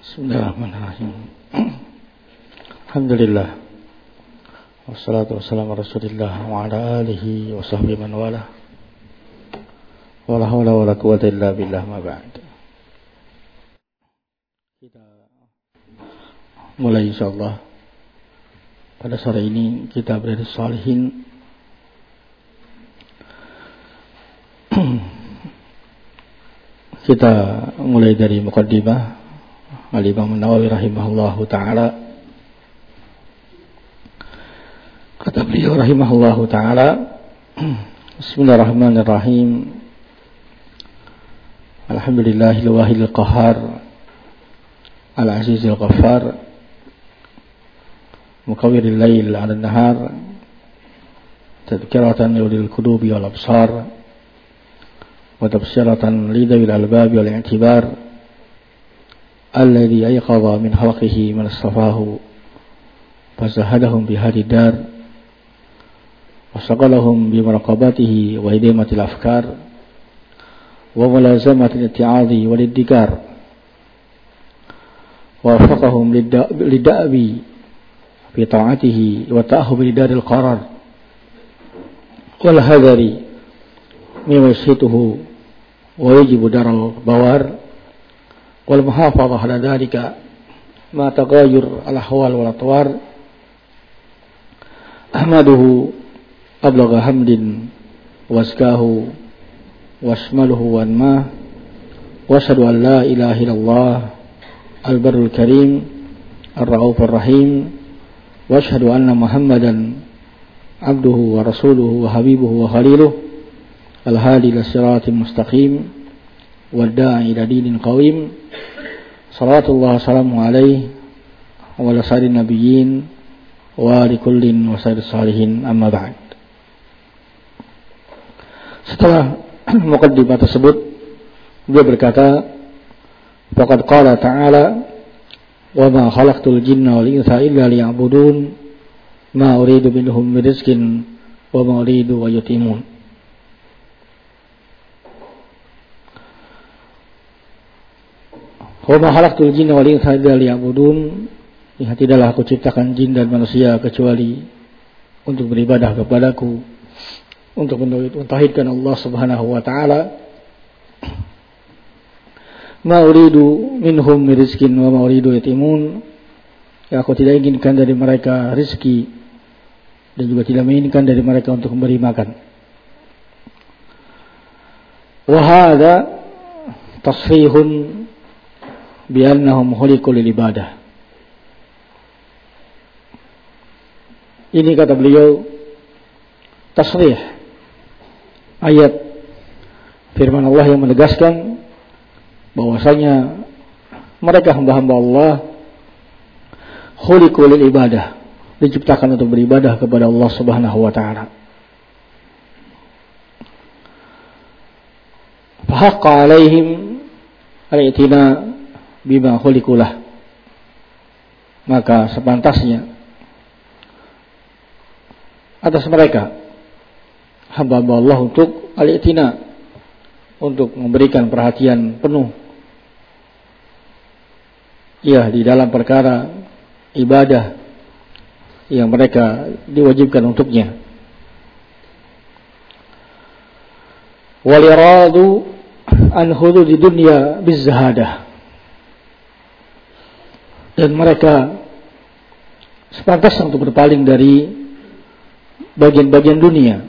Bismillahirrahmanirrahim. Alhamdulillah. Wassalatu wassalamu Rasulillah wa ala alihi wa sahbihi man wala. Wala hawla wala quwata illa billah ma ba'd. Kita mulai insyaallah pada sore ini kita berada salihin kita mulai dari mukaddimah Al-Imam Nawawi rahimahullahu taala kata beliau rahimahullahu taala Bismillahirrahmanirrahim Alhamdulillahil wahidil qahar Al-azizil ghaffar Mukawiril lail 'ala an-nahar tadhkiratan lil qulubi wal absar wa tabsiratan الذي أيقظ من خلقه من اصطفاه فزهدهم بهذه الدار وشغلهم بمراقبته وهديمة الأفكار وملازمة الاتعاظ والادكار ووفقهم للدأب في طاعته والتأهب لدار القرار. والهذر مما يسخطه ويجب دار البوار. والمحافظة على ذلك مع تغير الأحوال والأطوار أحمده أبلغ حمد وأزكاه واشمله وانماه واشهد أن لا إله إلا الله البر الكريم الرؤوف الرحيم واشهد أن محمدا عبده ورسوله وحبيبه وخليله الهادي إلى الصراط المستقيم والداعي إلى دين قويم Salatullah wassalamu alaih wa sayyidin nabiyyin wa li kullin wa sayyidis salihin amma ba'd. Setelah mukaddimah tersebut dia berkata faqad qala ta'ala wa ma khalaqtul jinna wal insa illa liya'budun ma uridu minhum min rizqin wa ma uridu wa yutimun. Wa ma khalaqtul jinna wal insa illa liya'budun. Ya, tidaklah aku ciptakan jin dan manusia kecuali untuk beribadah kepadaku, untuk mentauhidkan Allah Subhanahu wa taala. Ma uridu minhum rizkin wa ma uridu yatimun. Ya, aku tidak inginkan dari mereka rizki dan juga tidak menginginkan dari mereka untuk memberi makan. Wahada tasfihun biannahum khuliqu lil ibadah. Ini kata beliau tasrih ayat firman Allah yang menegaskan bahwasanya mereka hamba-hamba Allah khuliqu lil ibadah diciptakan untuk beribadah kepada Allah Subhanahu wa taala. Fahaqqa alaihim al-i'tina bima khulikulah maka sepantasnya atas mereka hamba-hamba Allah untuk al-i'tina untuk memberikan perhatian penuh. Ya di dalam perkara ibadah yang mereka diwajibkan untuknya. Waliradu an hudud dunya bizahadah dan mereka sepantasnya untuk berpaling dari bagian-bagian dunia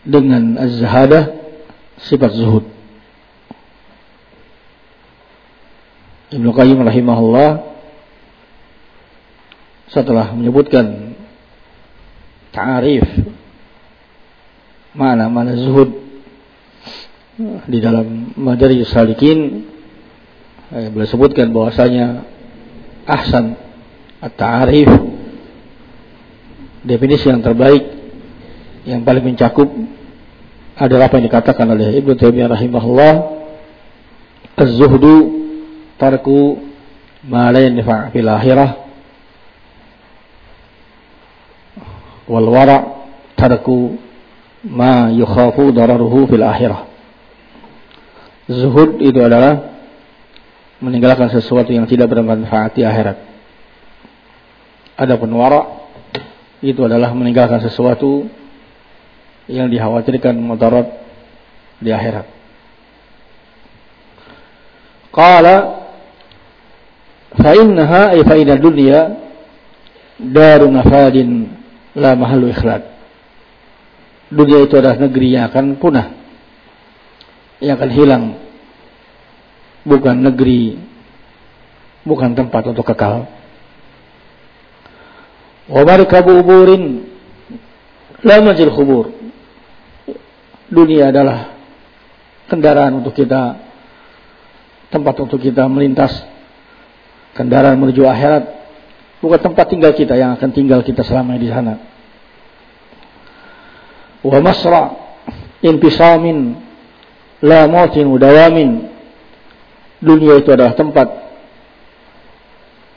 dengan az-zahadah sifat zuhud. Ibnu Qayyim rahimahullah setelah menyebutkan ta'arif mana-mana zuhud di dalam Madari Salikin eh, boleh sebutkan bahwasanya ahsan at-ta'arif definisi yang terbaik yang paling mencakup adalah apa yang dikatakan oleh Ibnu Taimiyah rahimahullah az-zuhdu tarku ma la yanfa' fil akhirah wal wara' tarku ma yukhafu dararuhu fil akhirah. Zuhud itu adalah meninggalkan sesuatu yang tidak bermanfaat di akhirat. Adapun wara itu adalah meninggalkan sesuatu yang dikhawatirkan mudarat di akhirat. Qala fa innaha ay fa inna dunya daru nafadin la mahallu ikhlad. Dunia itu adalah negeri yang akan punah. Yang akan hilang. Bukan negeri bukan tempat untuk kekal. Wa markabu uburin la majil khubur. Dunia adalah kendaraan untuk kita tempat untuk kita melintas kendaraan menuju akhirat bukan tempat tinggal kita yang akan tinggal kita selama di sana. Wa masra infisamin la mautin dawamin. Dunia itu adalah tempat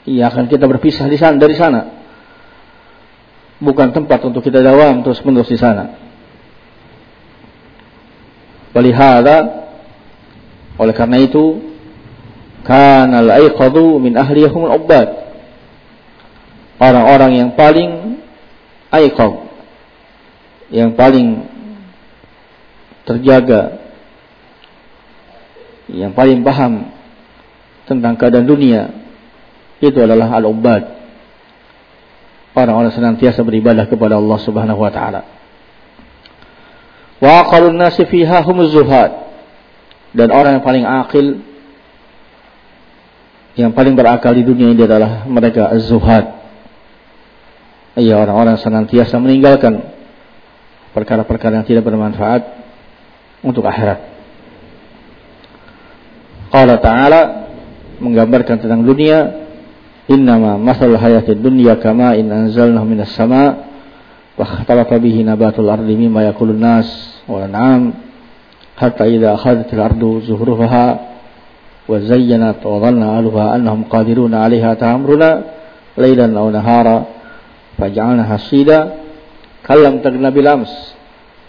yang akan kita berpisah di sana dari sana bukan tempat untuk kita dawam terus menerus di sana. Walihada oleh karena itu kana al-aiqadu min ahliyahum al-ubbad. Orang-orang yang paling aiqad yang paling terjaga yang paling paham tentang keadaan dunia itu adalah al-ubbad orang-orang senantiasa beribadah kepada Allah Subhanahu wa taala. Wa aqalun nasi fiha zuhad. Dan orang yang paling akil yang paling berakal di dunia ini adalah mereka az-zuhad. Iya orang-orang senantiasa meninggalkan perkara-perkara yang tidak bermanfaat untuk akhirat. Allah ta'ala menggambarkan tentang dunia innama masalul hayati dunya kama in anzalnahu minas sama wa khatalaka bihi nabatul ardi mimma yakulun nas wal an'am hatta idha akhadhatil ardu zuhruha wa zayyanat wa dhanna aluha annahum qadiruna 'alayha ta'amruna laylan au nahara faja'alna hasida kallam tagna bilams ams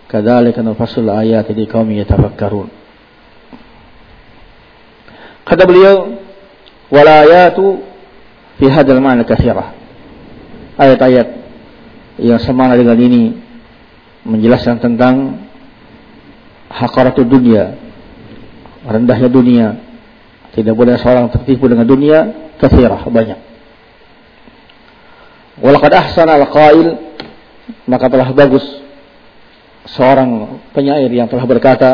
kadzalika di ayati liqaumin yatafakkarun kata beliau walayatu fi hadal ma'na kathirah. Ayat-ayat yang semana dengan ini menjelaskan tentang hakaratul dunia, rendahnya dunia. Tidak boleh seorang tertipu dengan dunia, kathirah, banyak. Walaqad ahsana al-qail, maka telah bagus seorang penyair yang telah berkata,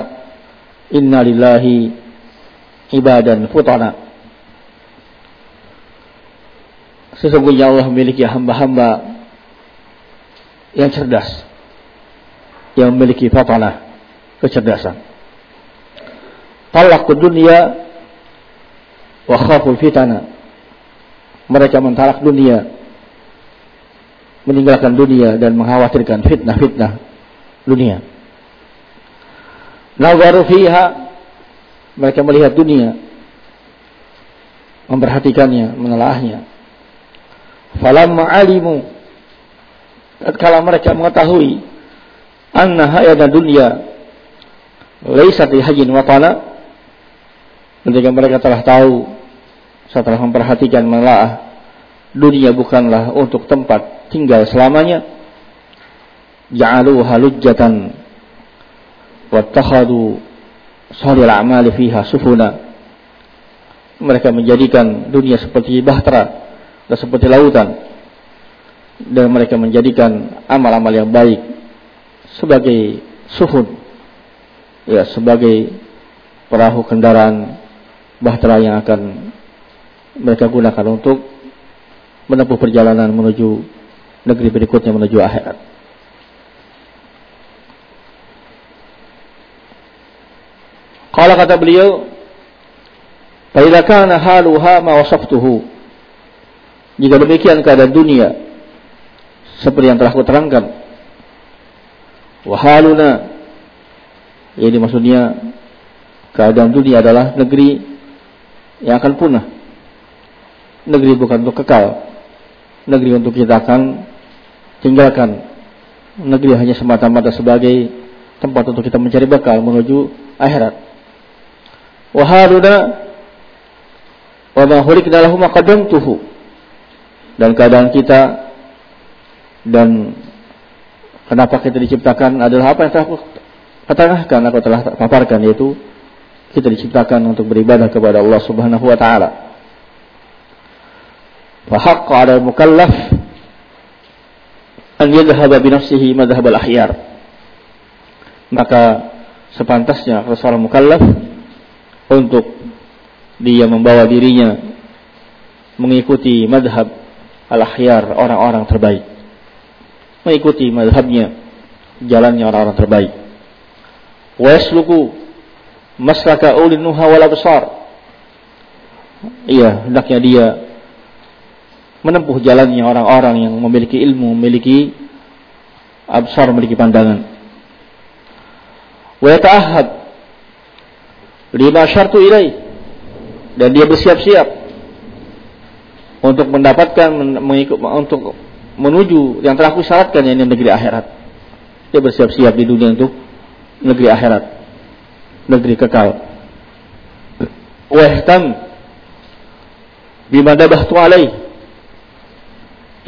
Inna lillahi ibadan futana Sesungguhnya Allah memiliki hamba-hamba yang cerdas. Yang memiliki fatanah, kecerdasan. Talak dunia wa khaful fitana. Mereka mentalak dunia, meninggalkan dunia dan mengkhawatirkan fitnah-fitnah dunia. Nazaru fiha mereka melihat dunia, memperhatikannya, menelahnya, Falamma alimu tatkala mereka mengetahui anna hayata dunya laysat hajin watana ketika mereka telah tahu setelah memperhatikan menelaah dunia bukanlah untuk tempat tinggal selamanya. Ja'alu halujjatan wattakhadu salil a'mali fiha sufuna. Mereka menjadikan dunia seperti bahtera dan seperti lautan. Dan mereka menjadikan amal-amal yang baik sebagai suhun ya sebagai perahu kendaraan bahtera yang akan mereka gunakan untuk menempuh perjalanan menuju negeri berikutnya menuju akhirat. Kalau kata beliau, "Fa haluha ma wasaftuhu" Jika demikian keadaan dunia seperti yang telah kuterangkan. Wahaluna jadi maksudnya keadaan dunia adalah negeri yang akan punah. Negeri bukan untuk kekal. Negeri untuk kita akan tinggalkan. Negeri hanya semata-mata sebagai tempat untuk kita mencari bekal menuju akhirat. Wahaluna wa ma qaddamtuhu dan keadaan kita dan kenapa kita diciptakan adalah apa yang telah aku katakan aku telah paparkan yaitu kita diciptakan untuk beribadah kepada Allah Subhanahu wa taala. Fa haqqo 'ala al-mukallaf an yadhhaba bi nafsihi madhhab al-ahyar. Maka sepantasnya seorang mukallaf untuk dia membawa dirinya mengikuti madhab al-ahyar orang-orang terbaik. Mengikuti madhabnya, jalannya orang-orang terbaik. Wa ulil nuha wal absar. Iya, hendaknya dia menempuh jalannya orang-orang yang memiliki ilmu, memiliki absar, memiliki pandangan. Wa yata'ahad lima syartu ilai dan dia bersiap-siap untuk mendapatkan mengikut untuk menuju yang telah kusyaratkan yang negeri akhirat. Dia bersiap-siap di dunia untuk negeri akhirat negeri kekal. Wahtam bima dabahtu alaih.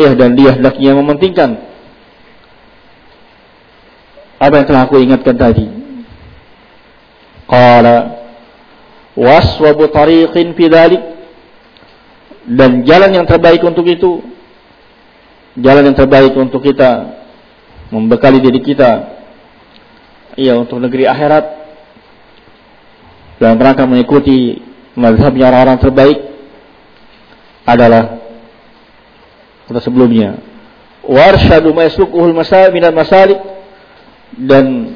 Ya dan dia hendaknya mementingkan apa yang telah aku ingatkan tadi. Qala waswabu tariqin fi dan jalan yang terbaik untuk itu jalan yang terbaik untuk kita membekali diri kita iya untuk negeri akhirat. Dalam rangka mengikuti mazhabnya orang-orang terbaik adalah kata sebelumnya warsyadu ma yasluquhul minal masalik. Dan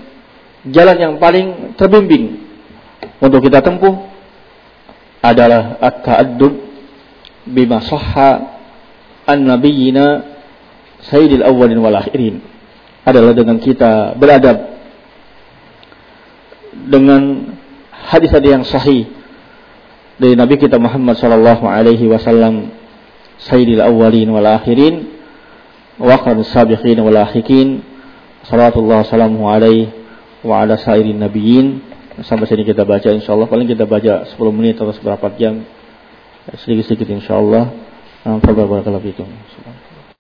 jalan yang paling terbimbing untuk kita tempuh adalah at-ta'addub bima sahha an nabiyyina sayyidil awwalin wal akhirin. Adalah dengan kita beradab dengan hadis-hadis yang sahih dari Nabi kita Muhammad sallallahu alaihi wasallam sayyidil awwalin wal akhirin wa aqrabus sabiqin wal akhirin salatullah salamu alaihi wa ala sairin nabiyyin sampai sini kita baca insyaallah paling kita baca 10 menit atau seberapa jam sedikit-sedikit insyaallah. Alhamdulillah barakallahu fikum.